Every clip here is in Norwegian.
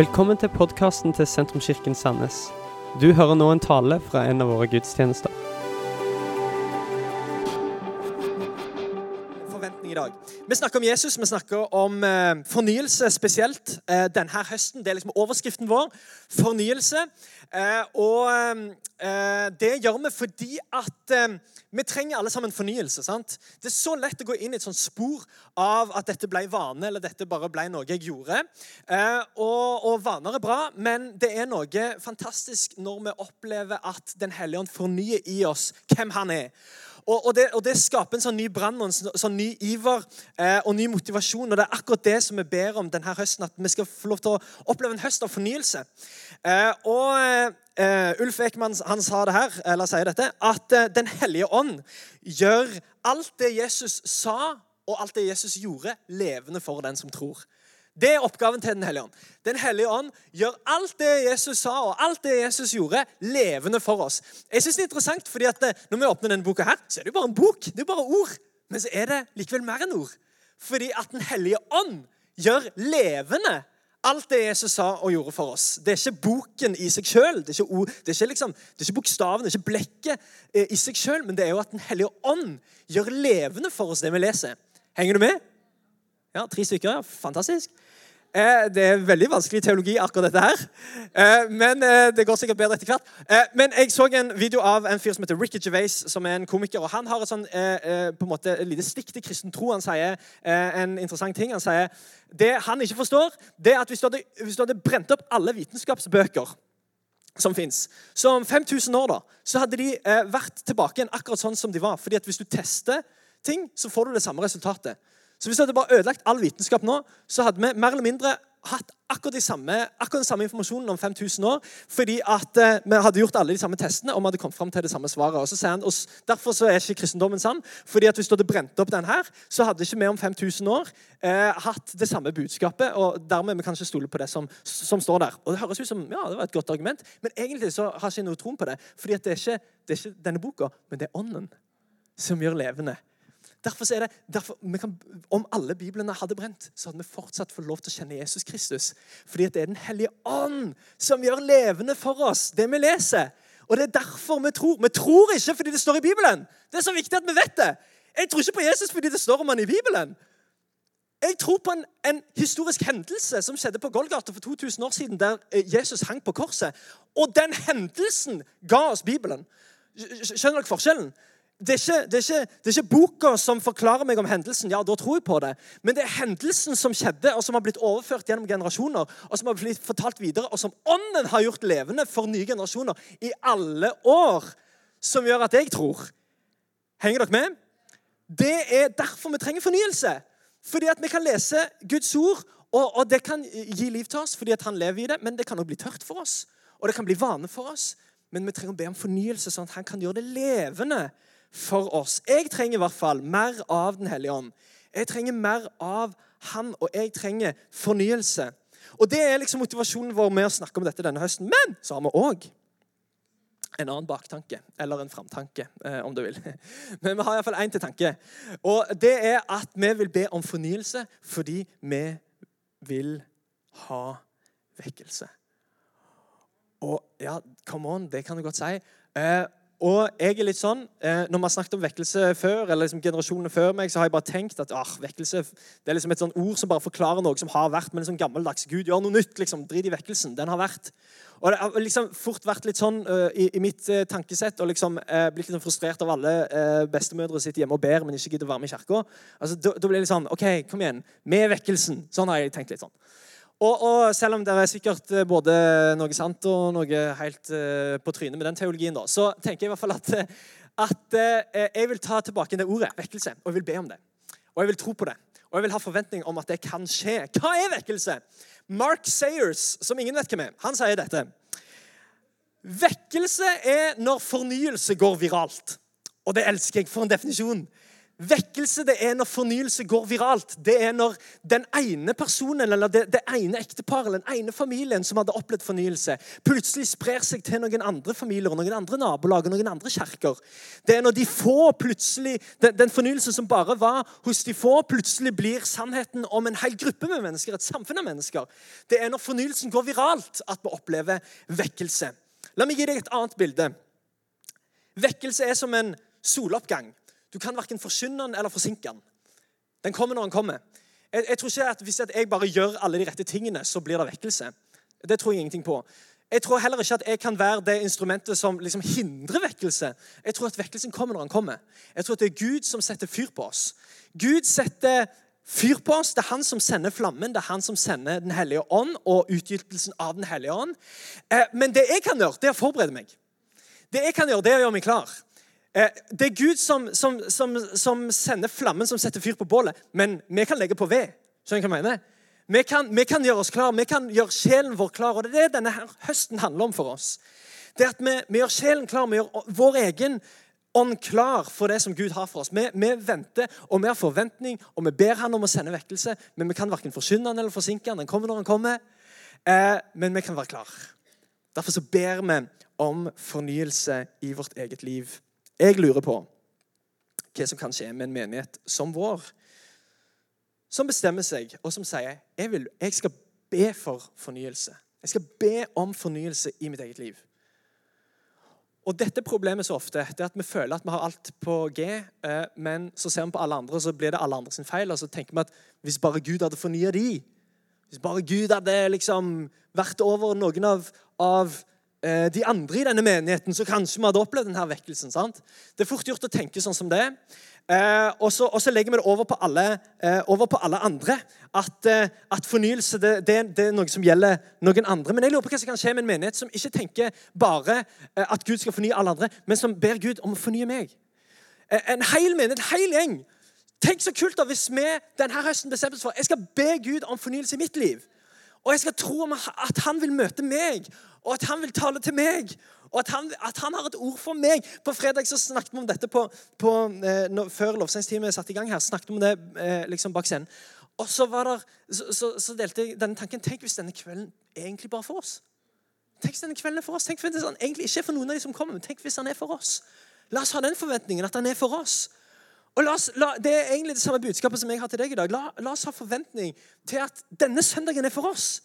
Velkommen til podkasten til Sentrumskirken Sandnes. Du hører nå en tale fra en av våre gudstjenester. Vi snakker om Jesus, vi snakker om eh, fornyelse spesielt eh, denne høsten. Det er liksom overskriften vår. Fornyelse. Eh, og eh, det gjør vi fordi at eh, vi trenger alle sammen fornyelse. sant? Det er så lett å gå inn i et sånt spor av at dette ble vane, eller dette bare ble noe jeg gjorde. Eh, og, og vaner er bra, men det er noe fantastisk når vi opplever at Den hellige ånd fornyer i oss hvem han er. Og, og, det, og, det, skaper en sånn ny brann og en sånn, ny iver eh, og ny motivasjon. Og det er akkurat det som vi ber om denne høsten, at vi skal få lov til å oppleve en høst av fornyelse. Eh, og eh, Ulf Ekman han sa det her, eller sier dette, at eh, Den hellige ånd gjør alt det Jesus sa og alt det Jesus gjorde, levende for den som tror. Det er oppgaven til Den hellige ånd. Den hellige ånd gjør alt det Jesus sa og alt det Jesus gjorde, levende for oss. Jeg synes det er interessant, fordi at eh, Når vi åpner denne boka, her, så er det jo bare en bok. Det er jo bare ord. Men så er det likevel mer enn ord. Fordi at Den hellige ånd gjør levende alt det Jesus sa og gjorde for oss. Det er ikke boken i seg sjøl, det, det, liksom, det, er ikke bokstaven, det er ikke blekket eh, i seg sjøl, men det er jo at Den hellige ånd gjør levende for oss det vi leser. Henger du med? Ja, Tre stykker. ja, Fantastisk. Eh, det er veldig vanskelig teologi, akkurat dette her. Eh, men eh, det går sikkert bedre etter hvert. Men jeg så en video av en fyr som heter Ricky Gervais, som er en komiker. og Han har et sånn, på en måte, lite stikk til kristen tro. Han sier en interessant ting. Han sier det han ikke forstår, det er at hvis du hadde, hvis du hadde brent opp alle vitenskapsbøker som fins. Så om 5000 år da, så hadde de vært tilbake igjen akkurat sånn som de var. Fordi at hvis du tester ting, så får du det samme resultatet. Så hvis vi hadde bare ødelagt all vitenskap nå, så hadde vi mer eller mindre hatt akkurat, de samme, akkurat den samme informasjonen om 5000 år. Fordi at eh, vi hadde gjort alle de samme testene og vi hadde kommet fram til det samme svaret. Og så sier han, og Derfor så er ikke kristendommen sann. fordi at hvis du hadde brent opp den her, så hadde ikke vi om 5000 år eh, hatt det samme budskapet. Og dermed vi kan ikke stole på det som, som, står der. Og Det høres ut som ja, det var et godt argument, men egentlig så har jeg ikke noe tro på det. fordi det det er ikke denne boka, men det er ånden som gjør levende. Derfor er det, derfor, kan, Om alle biblene hadde brent, så hadde vi fortsatt fått lov til å kjenne Jesus Kristus. Fordi det er Den hellige ånd som gjør levende for oss det vi leser. Og det er derfor vi tror. Vi tror ikke fordi det står i Bibelen. Det er så viktig at vi vet det. Jeg tror ikke på Jesus fordi det står om han i Bibelen. Jeg tror på en, en, historisk hendelse som skjedde på Golgata for 2000 år siden, der eh, Jesus hang på korset. Og den hendelsen ga oss Bibelen. Skjønner dere forskjellen? Det er, ikke, det, er ikke, det er, ikke, boka som forklarer meg om hendelsen. Ja, da tror jeg på det. Men det er hendelsen som skjedde, og som har blitt overført gjennom generasjoner, og som har blitt fortalt videre, og som Ånden har gjort levende for nye generasjoner i alle år, som gjør at jeg tror. Henger dere med? Det er derfor vi trenger fornyelse. Fordi at vi kan lese Guds ord, og, og det kan gi liv til oss fordi at han lever i det, men det kan også bli tørt for oss. Og det kan bli vane for oss. Men vi trenger å be om fornyelse, sånn at han kan gjøre det levende for oss. Jeg trenger i hvert fall mer av Den hellige ånd. Jeg trenger mer av Han, og jeg trenger fornyelse. Og Det er liksom motivasjonen vår med å snakke om dette denne høsten. Men så har vi òg en annen baktanke, eller en framtanke, eh, om du vil. Men vi har iallfall én til tanke. Og det er at vi vil be om fornyelse fordi vi vil ha vekkelse. Og ja, come on, det kan du godt si. Og jeg er litt sånn, eh, Når vi har snakket om vekkelse før, eller liksom generasjonene før meg, så har jeg bare tenkt at ah, vekkelse det er liksom et sånn ord som bare forklarer noe som har vært. Men liksom gammeldags Gud gjør noe nytt. liksom, Drit i vekkelsen. Den har vært. Og Det har liksom fort vært litt sånn uh, i, i, mitt uh, tankesett og liksom uh, blitt litt sånn frustrert av alle bestemødre sitter hjemme og ber, men ikke gidder å være med i kirka. Altså, da, da blir det litt sånn OK, kom igjen. Med vekkelsen. Sånn har jeg tenkt litt sånn. Og, og, selv om det er sikkert eh, både noe sant og noe helt uh, på trynet med den teologien, da, så tenker jeg i hvert fall at, eh, at jeg vil ta tilbake det ordet vekkelse, og jeg vil be om det. Og jeg vil tro på det. Og jeg vil ha forventning om at det kan skje. Hva er vekkelse? Mark Sayers, som ingen vet hvem er, han sier dette. Vekkelse er når fornyelse går viralt. Og det elsker jeg. For en definisjon. Vekkelse det er når fornyelse går viralt. Det er når den ene personen eller det, det ene ekteparet eller den ene familien som hadde opplevd fornyelse, plutselig sprer seg til noen andre familier, noen andre nabolag og noen andre kjerker. Det er når de få plutselig, den, den fornyelsen som bare var hos de få, plutselig blir sannheten om en hel gruppe med mennesker, et samfunn av mennesker. Det er når fornyelsen går viralt, at vi opplever vekkelse. La meg gi deg et annet bilde. Vekkelse er som en soloppgang. Du kan verken forsyne den eller forsinke den. Den kommer når den kommer. Jeg, jeg tror ikke at Hvis jeg bare gjør alle de rette tingene, så blir det vekkelse. Det tror jeg ingenting på. Jeg tror heller ikke at jeg kan være det instrumentet som liksom hindrer vekkelse. Jeg tror at vekkelsen kommer når den kommer. Jeg tror at det er Gud som setter fyr på oss. Gud setter fyr på oss. Det er han som sender flammen, det er han som sender Den hellige ånd og utgytelsen av Den hellige ånd. Eh, men det jeg kan gjøre, det er å forberede meg. Det jeg kan gjøre, det er å gjøre meg klar. Eh, det er Gud som, som, som, som, sender flammen som setter fyr på bålet, men vi kan legge på ved. Skjønner hva jeg mener? Vi kan, vi kan, gjøre oss klar, vi kan gjøre sjelen vår klar. Og det er det denne høsten handler om for oss. Det at vi, vi gjør sjelen klar, vi gjør vår egen ånd klar for det som Gud har for oss. Vi, vi, venter, og vi har forventning, og vi ber Han om å sende vekkelse. Men vi kan verken forsyne han eller forsinke han. Den kommer når han kommer. Eh, men vi kan være klar. Derfor så ber vi om fornyelse i vårt eget liv. Jeg lurer på hva som kan skje med en menighet som vår, som bestemmer seg, og som sier jeg, vil, jeg skal be for fornyelse. Jeg skal be om fornyelse i mitt eget liv. Og dette problemet så ofte det er at vi føler at vi har alt på G, eh, men så ser vi på alle andre, og så blir det alle andre sin feil. Og så tenker vi at hvis bare Gud hadde fornya de, hvis bare Gud hadde liksom vært over noen av, av de andre i denne menigheten, så kanskje vi hadde opplevd denne vekkelsen. sant? Det er fort gjort å tenke sånn som det. Eh, og, så, og, så, legger vi det over på alle, eh, over på alle andre. At, eh, at fornyelse det, det, det, er noe som gjelder noen andre. Men jeg lurer på hva som kan skje med en menighet som ikke tenker bare eh, at Gud skal fornye alle andre, men som ber Gud om å fornye meg. Eh, en hel menighet, en hel gjeng. Tenk så kult da hvis vi denne høsten bestemmer oss for jeg skal be Gud om fornyelse i mitt liv. Og jeg skal tro at han vil møte meg, og at han vil tale til meg. Og at han, at han har et ord for meg. På fredag så snakket vi om dette på, på, eh, når, før lovsangstimen satte i gang her. snakket vi om det eh, liksom bak scenen. Og så, der, så, så, så, delte jeg denne tanken. Tenk hvis denne kvelden er egentlig bare for oss. Tenk hvis denne kvelden er for oss. Tenk hvis han egentlig ikke er for noen av de som kommer, men tenk hvis han er for oss. La oss ha den forventningen at han er for oss. Og la oss, la, Det er egentlig det samme budskapet som jeg har til deg i dag. La, la oss ha forventning til at denne søndagen er for oss.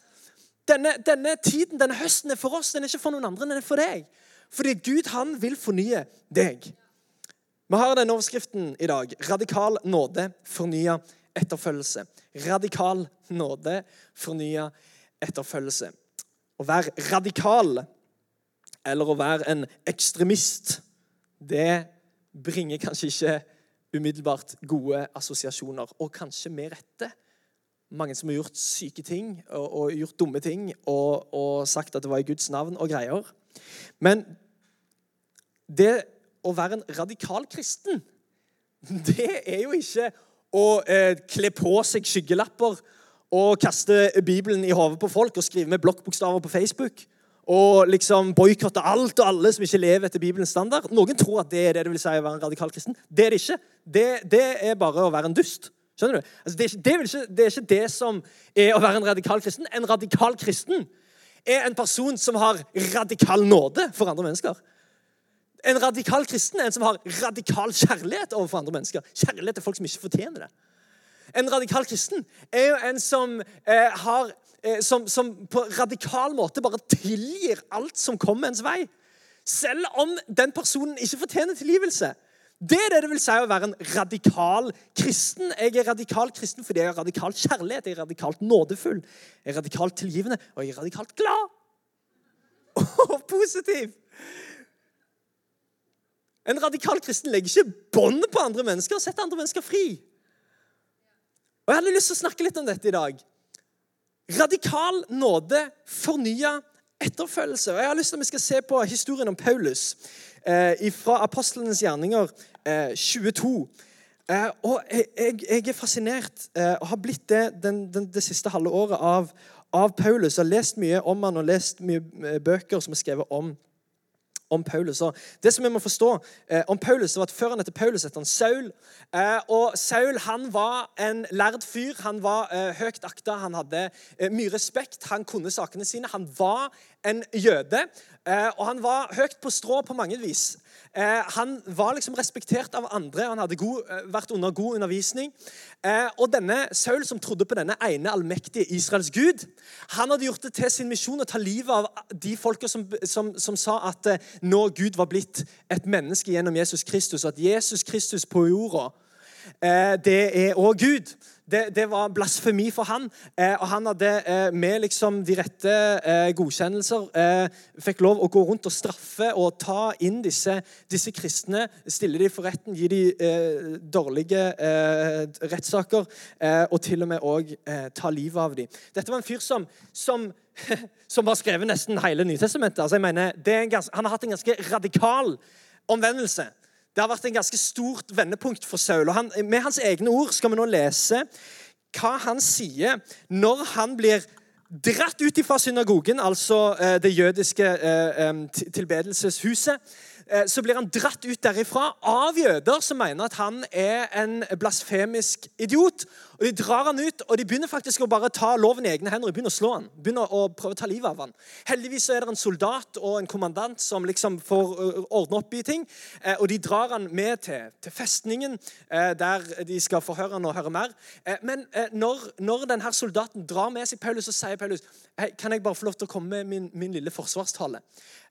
Denne, denne, tiden, denne høsten er for oss. Den er ikke for noen andre, den er for deg. Fordi Gud, han vil fornye deg. Vi har denne overskriften i dag. Radikal nåde, fornya etterfølgelse. Radikal nåde, fornya etterfølgelse. Å være radikal eller å være en ekstremist, det bringer kanskje ikke umiddelbart gode assosiasjoner. Og kanskje med rette mange som har gjort syke ting og, og gjort dumme ting og, og, sagt at det var i Guds navn og greier. Men det å være en radikal kristen, det er jo ikke å eh, kle på seg skyggelapper og kaste Bibelen i hodet på folk og skrive med blokkbokstaver på Facebook. Og liksom boikotte alt og alle som ikke lever etter Bibelens standard. Noen tror at det er det det vil si å være en radikal kristen. Det er det ikke. Det, det er bare å være en dust. Skjønner du? Altså, det, er ikke, det, ikke, det, er ikke, det som er å være en radikal kristen. En radikal kristen er en person som har radikal nåde for andre mennesker. En radikal kristen er en som har radikal kjærlighet overfor andre mennesker. Kjærlighet til folk som ikke fortjener det. En radikal kristen er jo en som eh, har som, som, på radikal måte bare tilgir alt som kommer ens vei. Selv om den personen ikke fortjener tilgivelse. Det er det det vil si å være en radikal kristen. Jeg er radikal kristen fordi jeg har radikal kjærlighet, jeg er radikalt nådefull, jeg er radikalt tilgivende, og jeg er radikalt glad. Og positiv. En radikal kristen legger ikke bånd på andre mennesker og setter andre mennesker fri. Og Jeg hadde lyst til å snakke litt om dette i dag. Radikal nåde, fornya etterfølgelse. Og Jeg har lyst til at vi skal se på historien om Paulus eh, fra Apostlenes gjerninger eh, 22. Eh, og jeg, jeg, er fascinert, eh, og har blitt det den, den, det siste halve året, av, av Paulus. Jeg har lest mye om han og lest mye eh, bøker som er skrevet om, om Paulus. Og det som vi må forstå eh, om Paulus, var at Før han heter Paulus, het han Saul. Eh, og Saul han var en lærd fyr. Han var eh, høyt akta, han hadde eh, mye respekt. Han kunne sakene sine. Han var en jøde, eh, og han var høyt på strå på mange vis. Eh, han var liksom respektert av andre. Han hadde god, vært under god undervisning. og denne Saul, som trodde på denne ene allmektige Israels gud, han hadde gjort det til sin misjon å ta livet av de folka som, som, som, sa at nå Gud var blitt et menneske gjennom Jesus Kristus, at Jesus Kristus på jorda, det er òg Gud det, det, var blasfemi for han. Eh, og han hadde eh, med liksom de rette eh, godkjennelser eh, fikk lov å gå rundt og straffe og ta inn disse, disse kristne, stille dem for retten, gi dem eh, dårlige eh, rettssaker og til og med òg ta livet av dem. Dette var en fyr som, som som har skrevet nesten hele Nytestamentet. Altså, jeg mener, ganske, han har hatt en ganske radikal omvendelse. Det har vært en ganske stort vendepunkt for Saul. og han, Med hans egne ord skal vi nå lese hva han sier når han blir dratt ut fra synagogen, altså eh, det jødiske eh, tilbedelseshuset. Eh, så blir han dratt ut derifra av jøder som mener at han er en blasfemisk idiot. Og De drar han ut, og de begynner faktisk å bare ta loven i egne hender og begynner å slå han. Begynner å prøve å ta livet av han. Heldigvis er det en soldat og en kommandant som liksom får ordne opp i ting. Eh, og de drar han med til, til festningen, der de skal forhøre han og høre mer. Men når, når denne soldaten drar med seg Paulus, så sier Paulus hey, kan jeg bare få lov til å komme med min, min lille forsvarstale.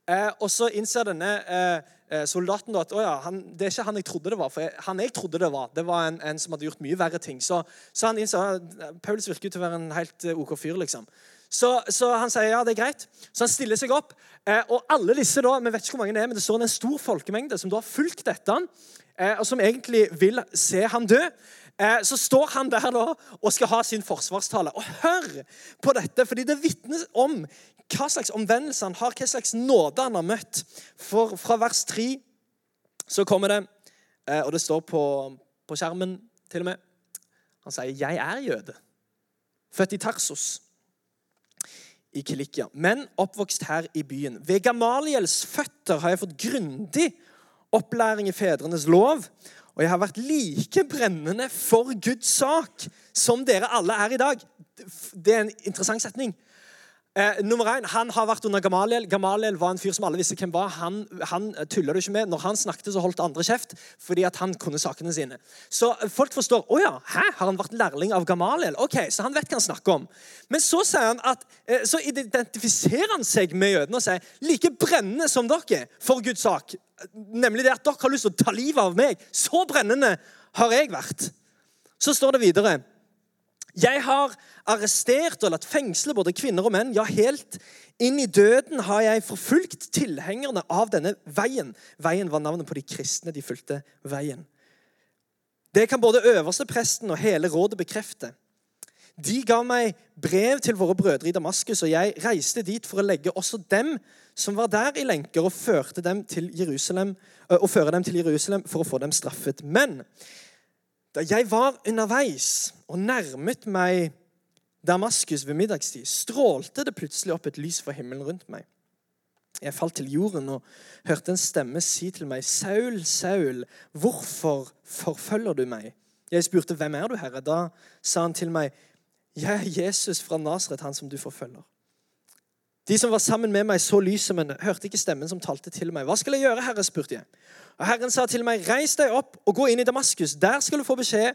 Eh, og så innser denne eh, eh soldaten at ja, han, det er ikke han jeg trodde det var. For han jeg trodde det var, det var en, en, som hadde gjort mye verre ting. Så, så han innser at Paulus virker til å være en helt OK fyr. liksom. Så, så, han sier ja, det er greit. Så han stiller seg opp. Eh, og alle disse da, vi vet ikke hvor mange det er, men det står en stor folkemengde som da har fulgt dette, eh, og som egentlig vil se han dø. Eh, så står han der da og skal ha sin forsvarstale. Og hør på dette, fordi det vitner om hva slags omvendelse han har, hva slags nåde han har møtt. For fra vers 3 så kommer det, eh, og det står på, på skjermen til og med Han sier, 'Jeg er jøde, født i Tarsos' i Kilikia, men oppvokst her i byen. Ved Gamaliels føtter har jeg fått grundig opplæring i fedrenes lov og jeg har vært like brennende for Guds sak som dere alle er i dag. Det er en interessant setning. Eh, nummer én, Han har vært under Gamaliel. Gamaliel var en fyr som alle visste hvem var. Han, han tulla du ikke med. Når han snakket, så holdt andre kjeft fordi at han kunne sakene sine. Så folk forstår å ja, hæ, har han vært lærling av Gamaliel. Ok, Så han vet hva han snakker om. Men så, sier han at, eh, så identifiserer han seg med jødene og sier like brennende som dere for Guds sak. Nemlig det at dere har lyst til å ta livet av meg. Så brennende har jeg vært. Så står det videre jeg har arrestert og latt fengsle både kvinner og menn. Ja, helt inn i døden har jeg forfulgt tilhengerne av denne veien. Veien var navnet på de kristne. De fulgte veien. Det kan både øverste presten og hele rådet bekrefte. De ga meg brev til våre brødre i Damaskus, og jeg reiste dit for å legge også dem som var der, i lenker, og, dem og føre dem til Jerusalem for å få dem straffet. Men da jeg var underveis og nærmet meg Damaskus ved middagstid, strålte det plutselig opp et lys fra himmelen rundt meg. Jeg falt til jorden og hørte en stemme si til meg, 'Saul, Saul, hvorfor forfølger du meg?' Jeg spurte, 'Hvem er du, Herre?' Da sa han til meg, 'Jeg er Jesus fra Nasret, han som du forfølger.' De som var sammen med meg, så lyset, men hørte ikke stemmen som talte til meg. 'Hva skal jeg gjøre, Herre?' spurte jeg. Og Herren sa til meg, 'Reis deg opp og gå inn i Damaskus.' 'Der skal du få beskjed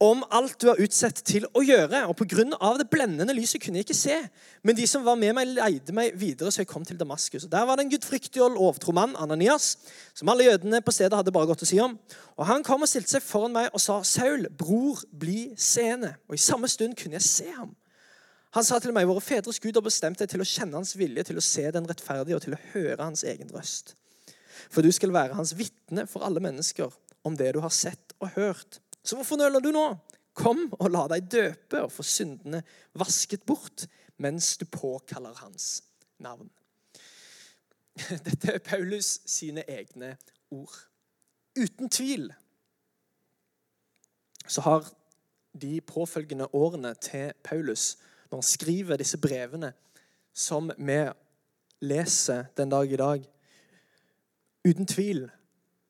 om alt du er utsatt til å gjøre.' Og Pga. det blendende lyset kunne jeg ikke se. Men de som var med meg, leide meg videre, så jeg kom til Damaskus. Og Der var det en gudfryktig og lovtro mann, Ananias, som alle jødene på stedet hadde bare godt å si om. Og Han kom og stilte seg foran meg og sa, 'Saul, bror, bli seende.' Og I samme stund kunne jeg se ham. Han sa til meg, 'Våre fedres Gud har bestemt deg til å kjenne hans vilje, til å se den rettferdige og til å høre hans egen røst.' For du skal være hans vitne for alle mennesker om det du har sett og hørt. Så hvorfor nøler du nå? Kom og la deg døpe og få syndene vasket bort mens du påkaller hans navn. Dette er Paulus sine egne ord. Uten tvil så har de påfølgende årene til Paulus når han skriver disse brevene som vi leser den dag i dag. uten tvil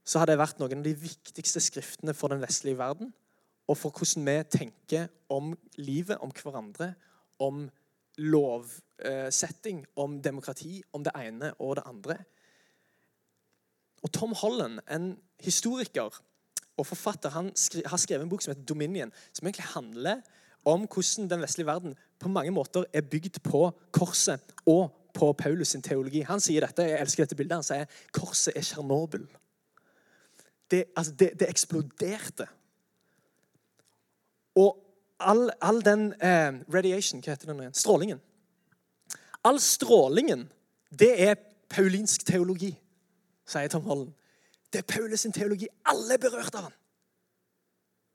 så har det vært noen av de viktigste skriftene for den vestlige verden, og for hvordan vi tenker om livet, om hverandre, om lovsetting, om demokrati, om det ene og det andre. Og Tom Holland, en historiker og forfatter, han har skrevet en bok som heter 'Dominion', som egentlig handler om hvordan den vestlige verden på mange måter er bygd på korset og på Paulus sin teologi. Han sier dette, jeg elsker dette bildet, han sier korset er Tsjernobyl. Det, altså, det, det, eksploderte. Og all, all den eh, radiation, hva heter den Strålingen. All strålingen, det er paulinsk teologi, sier Tom Holland. Det er Paulus sin teologi. Alle er berørt av han.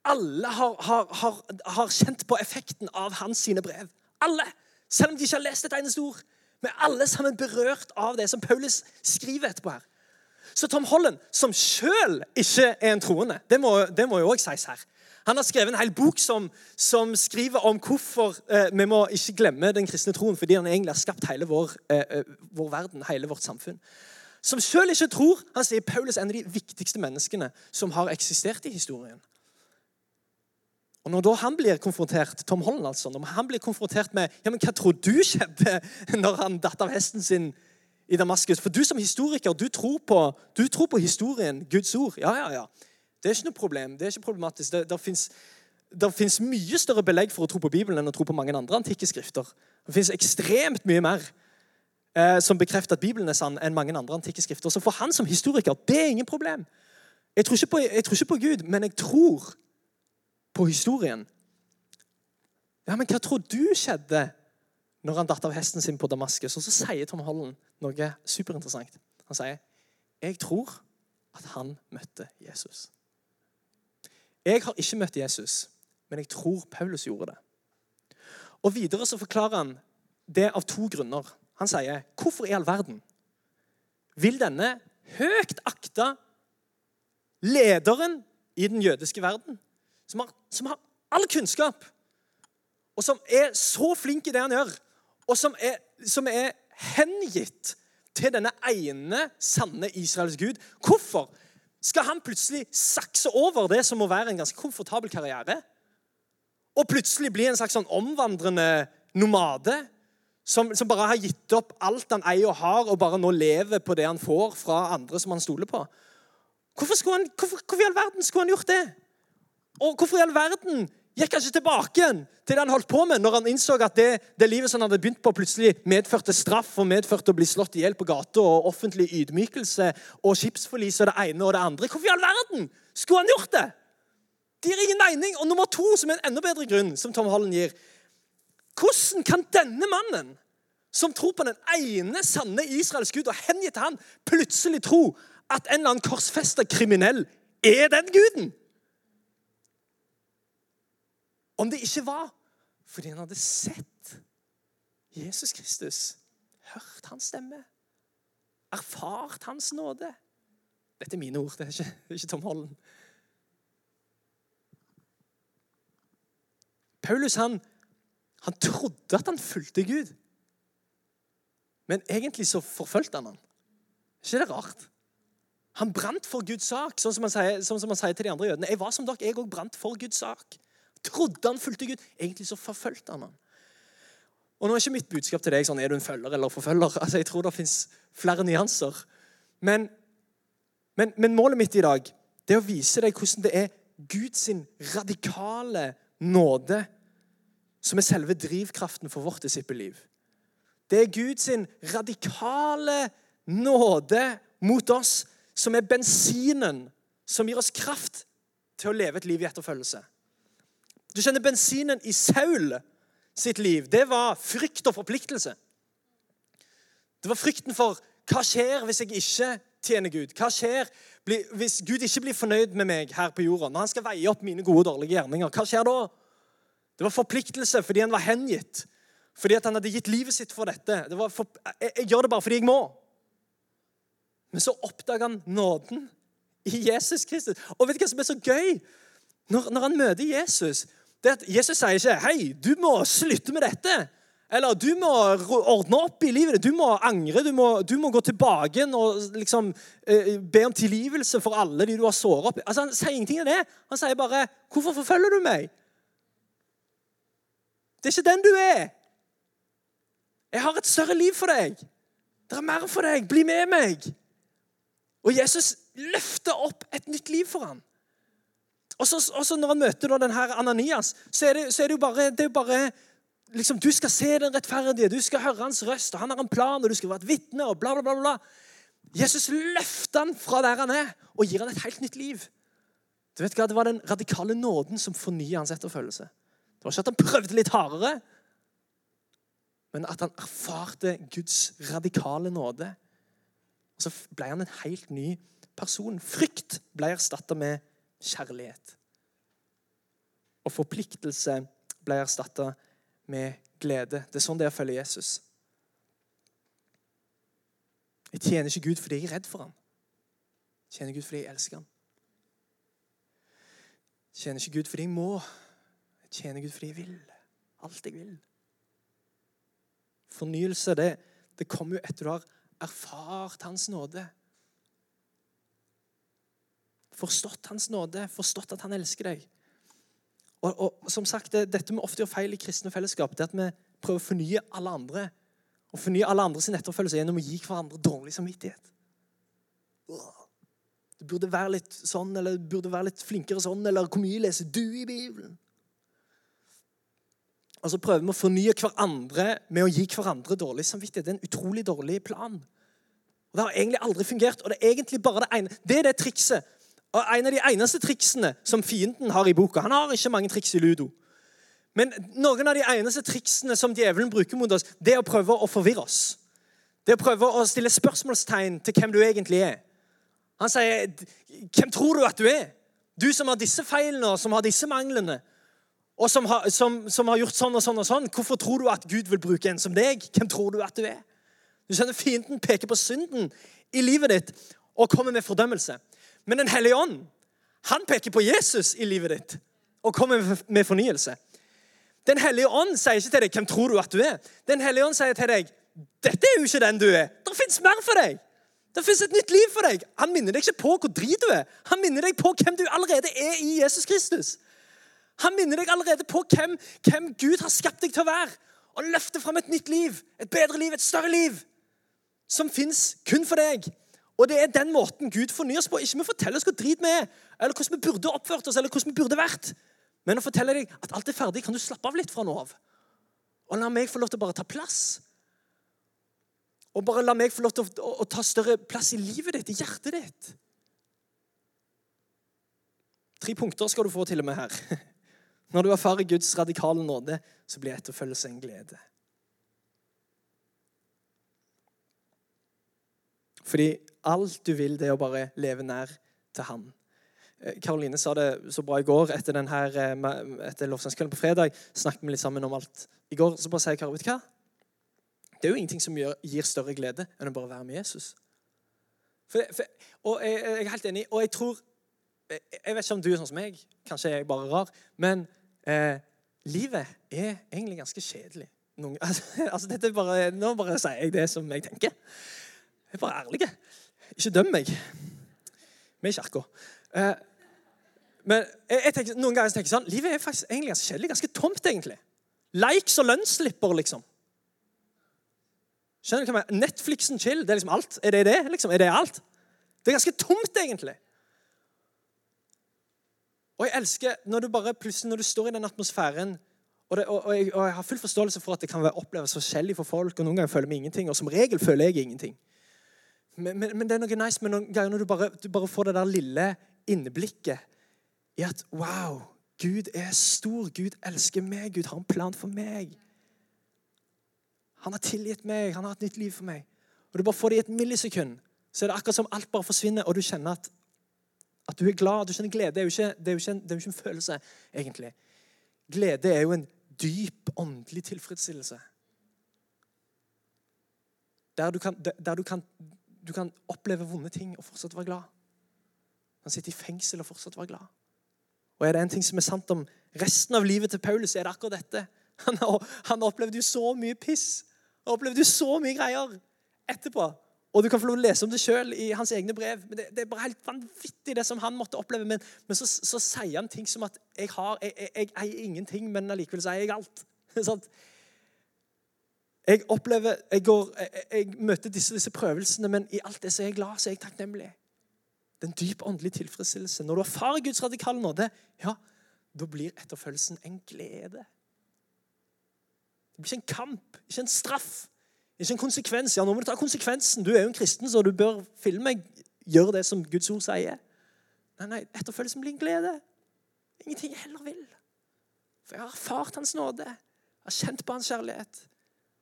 Alle har, har, har, har kjent på effekten av hans sine brev. Alle! Selv om de ikke har lest et eneste ord. Men alle sammen berørt av det som Paulus skriver etterpå her. Så Tom Holland, som sjøl ikke er en troende, det må, det må jo òg sies her. Han har skrevet en hel bok som, som skriver om hvorfor eh, vi må ikke glemme den kristne troen, fordi han egentlig har skapt hele vår, eh, eh vår verden, hele vårt samfunn. Som sjøl ikke tror. Han sier Paulus er en av de viktigste menneskene som har eksistert i historien. Og Når han blir konfrontert Tom Holland altså, når han blir konfrontert med ja, men hva tror du skjedde når han datt av hesten sin i Damaskus. For du som historiker, du tror på, du tror på historien, Guds ord. Ja, ja, ja. Det er ikke noe problem. Det er ikke problematisk. Det, det fins mye større belegg for å tro på Bibelen enn å tro på mange andre antikke skrifter. Det fins ekstremt mye mer eh, som bekrefter at Bibelen er sann, enn mange andre antikke skrifter. Så for han som historiker, det er ingen problem. Jeg tror på, jeg tror ikke på Gud, men jeg tror på historien. Ja, Men hva tror du skjedde når han datt av hesten sin på Damaskus. Og så sier Tom Holland noe superinteressant. Han sier, 'Jeg tror at han møtte Jesus'. Jeg har ikke møtt Jesus, men jeg tror Paulus gjorde det. Og Videre så forklarer han det av to grunner. Han sier, 'Hvorfor i all verden vil denne høyt akta lederen i den jødiske verden, som har, som har all kunnskap, og som er så flink i det han gjør, og som er, som er hengitt til denne ene sanne Israels Gud. Hvorfor skal han plutselig sakse over det som må være en ganske komfortabel karriere? Og plutselig bli en slags sånn omvandrende nomade? Som, som, bare har gitt opp alt han eier og har, og bare nå lever på det han får fra andre som han stoler på. Hvorfor, han, hvorfor, hvorfor i all verden skulle han gjort det? Og hvorfor i all verden gikk han ikke tilbake igjen til det han holdt på med, når han innså at det, det livet som han hadde begynt på, plutselig medførte straff og medførte å bli slått i hjel på gata og offentlig ydmykelse og skipsforlis og det ene og det andre. Hvorfor i all verden skulle han gjort det? Det gir ingen mening. Og nummer to, som er en enda bedre grunn, som Tom Holland gir Hvordan kan denne mannen, som tror på den ene sanne Israels Gud og hengitt han, plutselig tro at en eller annen korsfesta kriminell er den guden? Om det ikke var fordi han hadde sett Jesus Kristus, hørt hans stemme, erfart hans nåde. Dette er mine ord, det er ikke, ikke Tom Holland. Paulus han, han trodde at han fulgte Gud. Men egentlig så forfulgte han han. Ikke det rart? Han brant for Guds sak, sånn som han sier, sånn som han sier til de andre jødene. Jeg var som dere, jeg òg brant for Guds sak. Trodde han fulgte Gud. Egentlig så forfulgte han ham. Og nå er ikke mitt budskap til deg sånn, er du en følger eller forfølger. Altså, jeg tror det fins flere nyanser. Men, men, men, målet mitt i dag det er å vise deg hvordan det er Guds radikale nåde som er selve drivkraften for vårt disippelliv. Det er Guds radikale nåde mot oss som er bensinen som gir oss kraft til å leve et liv i etterfølgelse. Du kjenner bensinen i Saul sitt liv. Det var frykt og forpliktelse. Det var frykten for hva skjer hvis jeg ikke tjener Gud? Hva skjer hvis Gud ikke blir fornøyd med meg her på jorda? Når han skal veie opp mine gode og dårlige gjerninger, hva skjer da? Det var forpliktelse fordi han var hengitt. Fordi han hadde gitt livet sitt for dette. Det for, jeg, jeg gjør det bare fordi jeg må. Men så oppdager han nåden i Jesus Kristus. Og vet du hva som er så gøy? Når, når han møter Jesus, det at Jesus sier ikke 'Hei, du må slutte med dette'. Eller du må ordne opp i livet. Du må angre. Du må, du må gå tilbake og liksom, eh, be om tilgivelse for alle de du har såret opp. Altså, han sier ingenting av det. Han sier bare 'Hvorfor forfølger du meg?' Det er ikke den du er. Jeg har et større liv for deg. Det er mer for deg. Bli med meg. Og Jesus løfter opp et nytt liv for ham. Og så, når han møter denne Ananias, så er det, så er det jo bare, det er bare liksom, Du skal se den rettferdige, du skal høre hans røst, og han har en plan, og du skal være et vitne, og bla, bla, bla. bla. Jesus løfter han fra der han er, og gir han et helt nytt liv. Du vet hva, Det var den radikale nåden som fornyer hans etterfølgelse. Det var ikke at han prøvde litt hardere, men at han erfarte Guds radikale nåde. Og Så ble han en helt ny person. Frykt ble erstatta med kjærlighet. Og forpliktelse ble erstatta med glede. Det er sånn det er å følge Jesus. Jeg tjener ikke Gud fordi jeg er redd for ham. Jeg tjener Gud fordi jeg elsker ham. Jeg tjener ikke Gud fordi jeg må. Jeg tjener Gud fordi jeg vil. Alt jeg vil. Fornyelse, det, det kommer jo etter du har erfart Hans nåde. Forstått Hans nåde, forstått at Han elsker deg. Og, og, som sagt, det, Dette vi ofte gjør feil i kristne fellesskap, det er at vi prøver å fornye alle andre. Og fornye alle andres etterfølgelse gjennom å gi hverandre dårlig samvittighet. Du burde være litt sånn, eller du burde være litt flinkere sånn, eller hvor mye leser du i Bibelen? Og så prøver vi å fornye hverandre med å gi hverandre dårlig samvittighet. Det er en utrolig dårlig plan. Og Det har egentlig aldri fungert. og Det er egentlig bare det ene. Det er det trikset og En av de eneste triksene som fienden har i boka Han har ikke mange triks i ludo. Men noen av de eneste triksene som djevelen bruker mot oss, det er å prøve å forvirre oss. Det er å prøve å stille spørsmålstegn til hvem du egentlig er. Han sier, 'Hvem tror du at du er?' Du som har disse feilene og som har disse manglene, og som har, som, som har, gjort sånn og sånn og sånn. Hvorfor tror du at Gud vil bruke en som deg? Hvem tror du at du er? Du skjønner, Fienden peker på synden i livet ditt og kommer med fordømmelse. Men Den hellige ånd han peker på Jesus i livet ditt og kommer med fornyelse. Den hellige ånd sier ikke til deg 'Hvem tror du at du er?' Den hellige ånd sier til deg 'Dette er jo ikke den du er. Det fins mer for deg.' Det fins et nytt liv for deg. Han minner deg ikke på hvor drit du er. Han minner deg på hvem du allerede er i Jesus Kristus. Han minner deg allerede på hvem, hvem Gud har skapt deg til å være. Og løfter fram et nytt liv, et bedre liv, et større liv, som fins kun for deg. Og det er den måten Gud fornyer oss på. Ikke vi forteller oss hvor drit vi er, eller hvordan vi burde oppført oss, eller hvordan vi burde vært. Men å fortelle deg at alt er ferdig, kan du slappe av litt fra nå av. Og la meg få lov til å bare ta plass. Og bare la meg få lov til å, å, å ta større plass i livet ditt, i hjertet ditt. Tre punkter skal du få til og med her. Når du erfarer Guds radikale nåde, så blir etterfølgelse en glede. Fordi alt du vil, det er å bare leve nær til Han. Karoline eh, sa det så bra i går etter, denne, eh, etter lovsangskvelden på fredag. snakket vi litt sammen om alt. I går så bare sier Karo, vet du hva? Det er jo ingenting som gir, gir større glede enn å bare være med Jesus. For, for, og jeg, jeg, er helt enig. Og jeg tror Jeg, vet ikke om du er sånn som meg. Kanskje jeg er bare rar. Men eh, livet er egentlig ganske kjedelig. Noen, altså, altså, dette bare, nå bare sier jeg det som jeg tenker. Jeg er bare ærlig. Ikke døm meg. Vi er kirka. Eh, men jeg, tenker, noen ganger tenker jeg sånn Livet er faktisk egentlig ganske kjedelig. Ganske tomt, egentlig. Likes og lønnsslipper, liksom. Skjønner du hva jeg mener? Netflixen chill, det er liksom alt. Er det det? liksom? Er det alt? Det er ganske tomt, egentlig. Og jeg elsker når du bare plutselig, når du står i den atmosfæren og, det, og, og, jeg, og, jeg, har full forståelse for at det kan være oppleves forskjellig for folk. og Noen ganger føler vi ingenting, og som regel føler jeg ingenting. Men, men, men, det er noe nice med noen ganger når du bare, du bare får det der lille innblikket i at wow, Gud er stor. Gud elsker meg. Gud har en plan for meg. Han har tilgitt meg. Han har et nytt liv for meg. Og du bare får det i et millisekund, så er det akkurat som alt bare forsvinner, og du kjenner at, at du er glad. Du kjenner glede. Det er ikke, det er en, det er jo ikke en følelse, egentlig. Glede er jo en dyp åndelig tilfredsstillelse. Der du kan, der du kan du kan oppleve vonde ting og fortsatt være glad. Du kan sitte i fengsel og fortsatt være glad. Og er det en ting som er sant om resten av livet til Paulus, er det akkurat dette. Han, han opplevde jo så mye piss. Han opplevde jo så mye greier etterpå. Og du kan få lov å lese om det sjøl i hans egne brev. Men det, det, er bare helt vanvittig, det som han måtte oppleve. Men, men så, så, sier han ting som at jeg har, jeg, jeg, eier ingenting, men allikevel så eier jeg alt. Jeg opplever, jeg, går, jeg, jeg møter disse, disse, prøvelsene, men i alt det så er jeg glad, så er jeg takknemlig. Det er en dyp åndelig tilfredsstillelse. Når du erfarer Guds radikale nåde, ja, da blir etterfølgelsen en glede. Det blir ikke en kamp, ikke en straff. Ikke en konsekvens. Ja, nå må du ta konsekvensen. Du er jo en kristen, så du bør filme. Gjør det som Guds ord sier. Nei, nei, etterfølgelsen blir en glede. Ingenting jeg heller vil. For jeg har erfart Hans nåde. Jeg har kjent på Hans kjærlighet.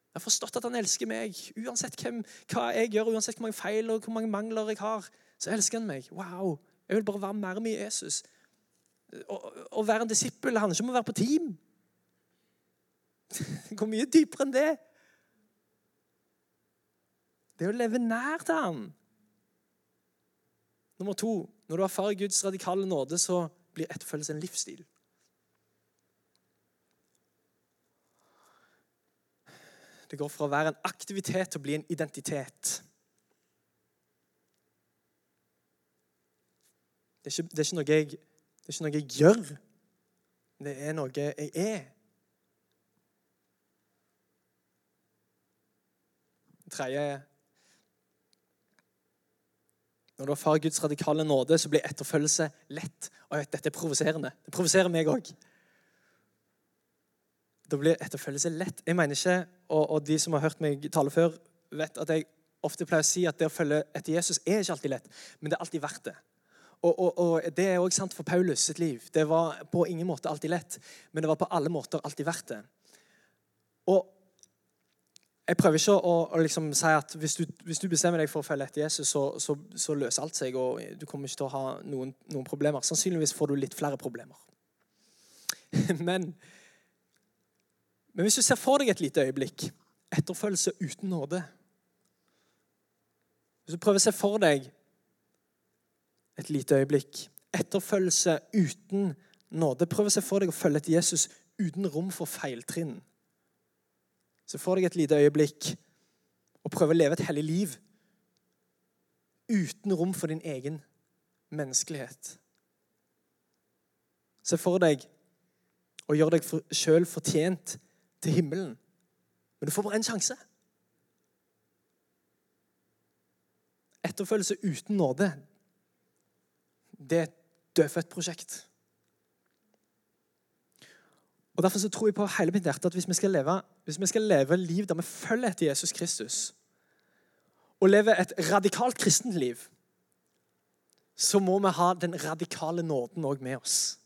Jeg har forstått at Han elsker meg. Uansett hvem, hva jeg gjør, uansett hvor mange feil og hvor mange mangler jeg har, så elsker han meg. Wow. Jeg vil bare være mer med Jesus. Å være en disippel handler ikke om å være på team. Det går mye dypere enn det. Det er å leve nær til ham. Nummer to når du erfarer Guds radikale nåde, så blir etterfølgelse en livsstil. Det går fra å være en aktivitet til å bli en identitet. Det er ikke, det er jeg, det er ikke noe jeg gjør. Det er noe jeg er. Det tredje når du erfarer Guds radikale nåde, så blir etterfølgelse lett. Og dette er provoserende. Det provoserer meg òg. Da blir etterfølgelse lett. Jeg mener ikke, og, og, de som har hørt meg tale før, vet at jeg ofte pleier å si at det å følge etter Jesus er ikke alltid lett, men det er alltid verdt det. Og, og, og Det er òg sant for Paulus sitt liv. Det var på ingen måte alltid lett, men det var på alle måter alltid verdt det. Og jeg prøver ikke å, å liksom si at hvis du, hvis du, bestemmer deg for å følge etter Jesus, så, så, så, løser alt seg, og du kommer ikke til å ha noen, noen problemer. Sannsynligvis får du litt flere problemer. men, men hvis du ser for deg et lite øyeblikk etterfølgelse uten nåde Hvis du prøver å se for deg et lite øyeblikk etterfølgelse uten nåde Prøv å se for deg å følge etter Jesus uten rom for feiltrinn. Så får deg et lite øyeblikk og prøve å leve et hellig liv uten rom for din egen menneskelighet. Se for deg å gjøre deg sjøl fortjent til himmelen. Men du får bare én sjanse. Etterfølgelse uten nåde, det er et dødfødt prosjekt. Og Derfor så tror jeg på hele mitt hjerte at hvis vi skal leve, hvis vi skal leve liv der vi følger etter Jesus Kristus, og leve et radikalt kristent liv, så må vi ha den radikale nåden òg med oss.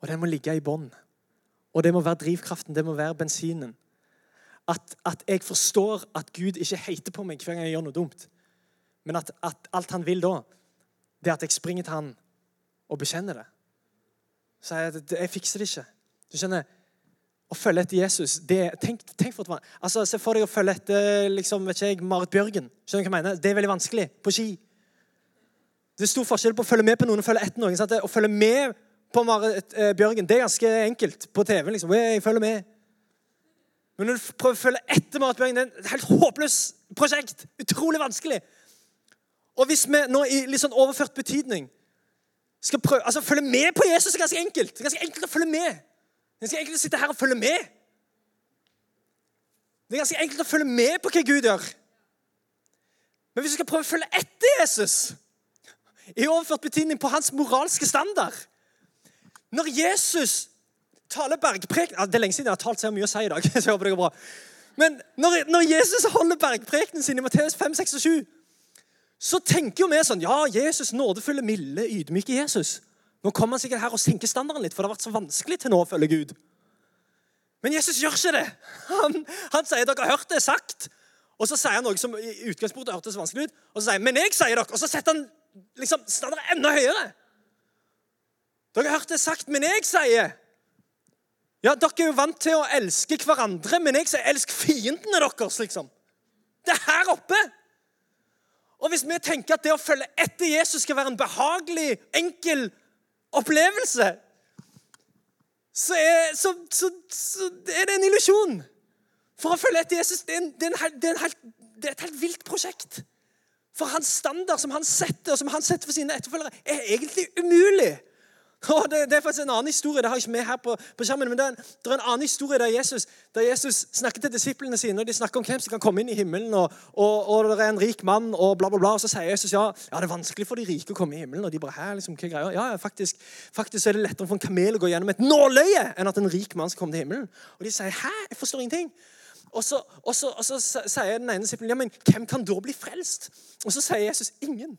Og den må ligge i bånn. Og det må være drivkraften, det må være bensinen. At, at, jeg forstår at Gud ikke heiter på meg hver gang jeg gjør noe dumt. Men at, at alt han vil da, det er at jeg springer til han og bekjenner det. Så jeg, jeg fikser det ikke. Du skjønner, Å følge etter Jesus det, tenk, tenk for et, altså, Se for deg å følge etter liksom, vet ikke jeg, Marit Bjørgen. Skjønner du hva jeg mener? Det er veldig vanskelig på ski. Det er stor forskjell på å følge med på noen og følge etter noen. Sant? Å følge med på Marit eh, Bjørgen det er ganske enkelt på TV. liksom. Jeg følger med. Men når du prøver å følge etter Marit Bjørgen, det er et helt håpløst prosjekt. Utrolig vanskelig. Og hvis vi nå i litt sånn overført betydning skal prøve, altså følge med på Jesus er ganske enkelt. Det er ganske enkelt å følge med. Det er ganske enkelt å sitte her og følge med. Det er ganske enkelt å følge med på hva Gud gjør. Men hvis du skal prøve å følge etter Jesus i overført betydning på hans moralske standard Når Jesus taler bergpreken Det er lenge siden jeg har talt så mye å si i dag. så jeg håper det går bra. Men når, når Jesus holder bergprekenen sin i Matteus 5, 6 og 7, så tenker jo vi sånn Ja, Jesus, nådefulle, milde, ydmyke Jesus. Nå kommer han sikkert her og senker standarden litt, for det har vært så vanskelig til nå å følge Gud. Men Jesus gjør ikke det. Han, han sier dere har hørt det sagt. Og så sier han noe som i utgangspunktet hørtes vanskelig ut. Og så sier han, men jeg sier dere. Og så setter han liksom standarden enda høyere. Dere har hørt det sagt, men jeg sier Ja, dere er jo vant til å elske hverandre, men jeg sier elsk fiendene deres, liksom. Det er her oppe. Og hvis vi tenker at det å følge etter Jesus skal være en behagelig, enkel opplevelse, så er, så, så, så er det en illusjon. For å følge etter Jesus det er, en, det, er en, det, er helt, det er et helt vilt prosjekt. For hans standard som han setter, og som han setter for sine etterfølgere, er egentlig umulig. Og det, det, er faktisk en annen historie. Det har ikke med her på, på skjermen, men det er, en, det er, en, annen historie der Jesus, der Jesus snakker til disiplene sine, og de snakker om hvem som kan komme inn i himmelen, og, og, og det er en rik mann, og bla, bla, bla. Og så sier Jesus ja, ja, det er vanskelig for de rike å komme i himmelen. Og de bare her, liksom, hva greier? Ja, faktisk, faktisk er det lettere for en kamel å gå gjennom et nåløye enn at en rik mann skal komme til himmelen. Og de sier hæ, jeg forstår ingenting. Og så, og, så, og så, sier den ene disiplen ja, men hvem kan da bli frelst? Og så sier Jesus ingen.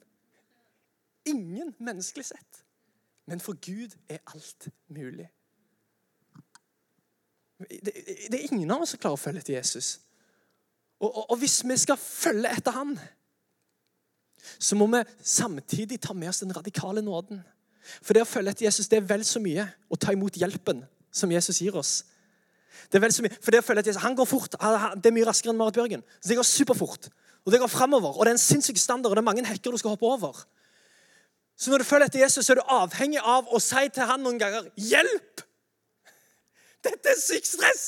Ingen menneskelig sett. Men for Gud er alt mulig. Det, det er ingen av oss som klarer å følge etter Jesus. Og, og, og, hvis vi skal følge etter han, så må vi samtidig ta med oss den radikale nåden. For det å følge etter Jesus det er vel så mye å ta imot hjelpen som Jesus gir oss. Det er vel så mye, for det å følge etter Jesus, Han går fort. Det er mye raskere enn Marit Bjørgen. Så det går superfort. Og det går fremover. Og det er en sinnssyk standard, og det er mange hekker du skal hoppe over. Så når du følger etter Jesus, så er du avhengig av å si til han noen ganger 'Hjelp!' Dette er sykt stress!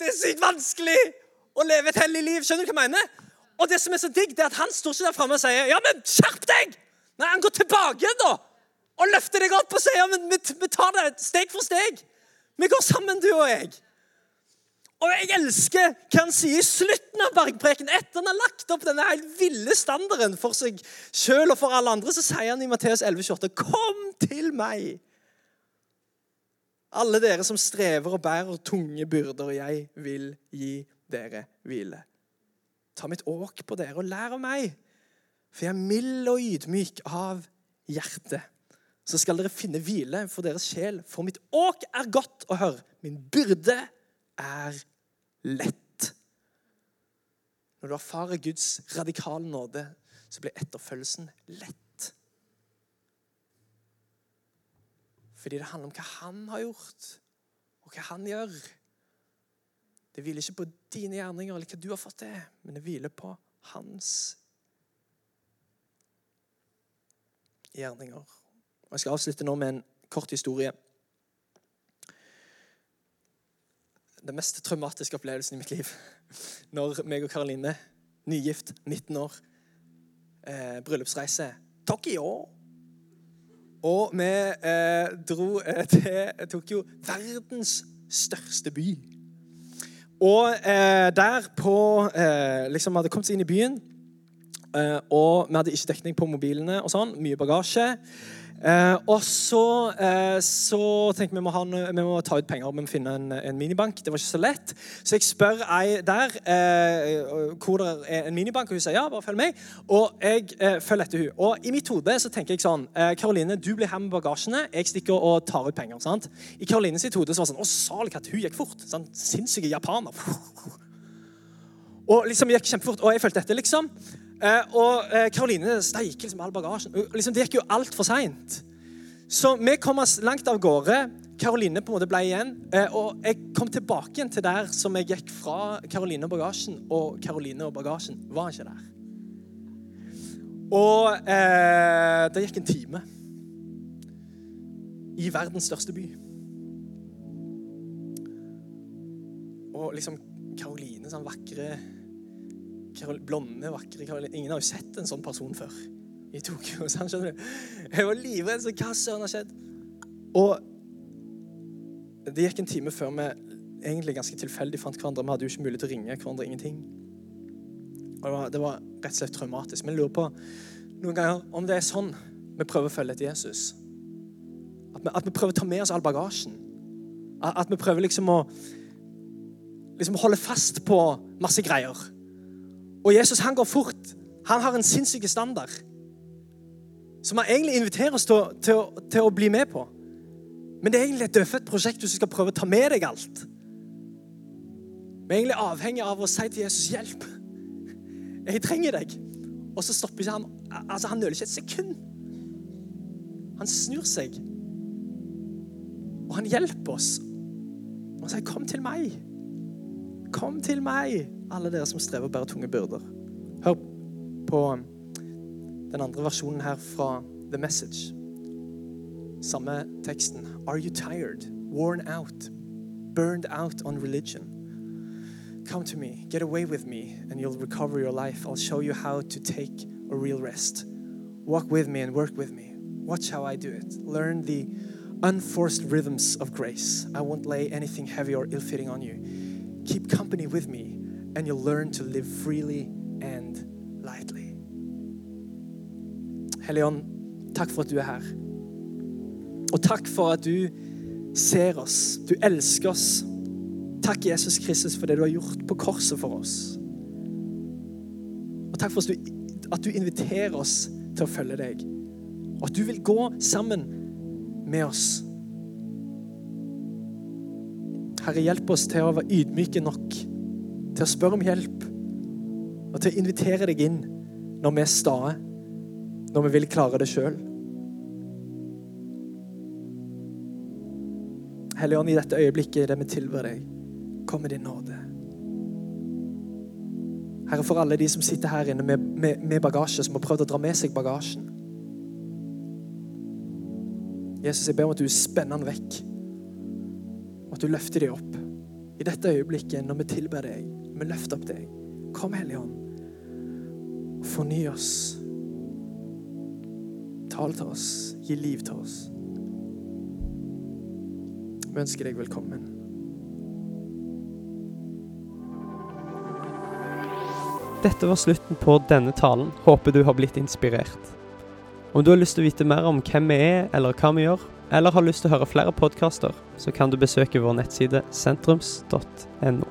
Det er sykt vanskelig å leve et hellig liv. Skjønner du hva jeg mener? Og det som er så digg, det er at han står ikke der framme og sier 'Ja, men skjerp deg!' Nei, han går tilbake igjen da, og løfter deg opp og sier ja, men vi, vi tar det steg for steg. Vi går sammen, du og jeg. Og jeg elsker hva han sier i slutten av bergpreken. Etter han har lagt opp denne helt ville standarden for seg sjøl og for alle andre, så sier han i Matteus 11,28.: Kom til meg, alle dere som strever og bærer tunge byrder, og jeg vil gi dere hvile. Ta mitt åk på dere og lær av meg, for jeg er mild og ydmyk av hjerte. Så skal dere finne hvile for deres sjel, for mitt åk er godt å høre. Min byrde er lett. Når du erfarer Guds radikale nåde, så blir etterfølgelsen lett. Fordi det handler om hva han har gjort, og hva han gjør. Det hviler ikke på dine gjerninger eller hva du har fått til, men det hviler på hans gjerninger. Og Jeg skal avslutte nå med en kort historie. Den mest traumatiske opplevelsen i mitt liv. Når meg og Karoline, nygift, 19 år, eh, bryllupsreise Tokyo. Og vi eh, dro eh, til Tokyo, verdens største by. Og eh, der på eh, liksom Vi hadde kommet inn i byen, eh, og vi hadde ikke dekning på mobilene og sånn. Mye bagasje. Eh, og så, eh, så tenkte vi må, ha, vi må ta ut penger. Vi må finne en, en, minibank. Det var ikke så lett. Så jeg spør ei der eh, hvor det er en minibank, og hun sier ja, bare følg meg. Og jeg eh, følger etter hun. Og i mitt hode så tenker jeg sånn Karoline, du blir her med bagasjene. Jeg stikker og tar ut penger. sant? I Karolines hode så var det sånn Å, salig at hun gikk fort. Sånn, Sinnssyke japaner. Og liksom gikk kjempefort. Og jeg fulgte etter, liksom. Eh, og Karoline eh, steiker liksom all bagasjen. Liksom, det gikk jo altfor seint. Så vi kom langt av gårde. Karoline på en måte ble igjen. Eh, og jeg kom tilbake igjen til der som jeg gikk fra Karoline og bagasjen. Og Karoline og bagasjen var ikke der. Og eh, det gikk en time. I verdens største by. Og liksom Karoline, sånn vakre blonde, vakre Karoline. Ingen har jo sett en sånn person før i Tokyo. Sånn, skjønner du? Jeg var livredd. Så hva søren har skjedd? Og det gikk en time før vi egentlig ganske tilfeldig fant hverandre. Vi hadde jo ikke mulighet til å ringe hverandre ingenting. Og det var, det var rett og slett traumatisk. Vi lurer på noen ganger om det er sånn vi prøver å følge etter Jesus. At vi, at vi prøver å ta med oss all bagasjen. At, at vi prøver liksom å liksom holde fast på masse greier. Og Jesus han går fort. Han har en sinnssyk standard som han egentlig inviterer oss til, til, til, å bli med på. Men det er egentlig et dødfødt prosjekt hvis du skal prøve å ta med deg alt. Vi er egentlig avhengig av å si til Jesus 'Hjelp. Jeg trenger deg.' Og så stopper ikke han. Altså, Han nøler ikke et sekund. Han snur seg, og han hjelper oss. Og han sier, 'Kom til meg. Kom til meg.' Alle dere som strever og bærer tunge byrder. Hør på um, den andre versjonen her fra The Message. Samme teksten. Are you tired, worn out, burned out on religion. Come to me, get away with me, and you'll recover your life. I'll show you how to take a real rest. Walk with me and work with me. Watch how I do it. Learn the unforced rhythms of grace. I won't lay anything heavy or ill fitting on you. Keep company with me, and you'll learn to live freely and lightly. Hellige takk for at du er her. Og takk for at du ser oss. Du elsker oss. Takk, Jesus Kristus, for det du har gjort på korset for oss. Og takk for at du inviterer oss til å følge deg. Og at du vil gå sammen med oss. Herre, hjelp oss til å være ydmyke nok til å spørre om hjelp og til å invitere deg inn når vi er stae, når vi vil klare det sjøl. Hellige Ånd, i dette øyeblikket der vi tilber deg, kom med din nåde. Herre, for alle de som sitter her inne med, med, med bagasje, som har prøvd å dra med seg bagasjen. Jesus, jeg ber om at du spenner den vekk, og at du løfter dem opp. I dette øyeblikket, når vi tilber deg, vi løfter opp deg. Kom, Hellige Ånd, og forny oss. Tal til oss, gi liv til oss. Vi ønsker deg velkommen. Dette var slutten på denne talen. Håper du har blitt inspirert. Om du har lyst til å vite mer om hvem vi er, eller hva vi gjør, eller har lyst til å høre flere podkaster, så kan du besøke vår nettside sentrums.no.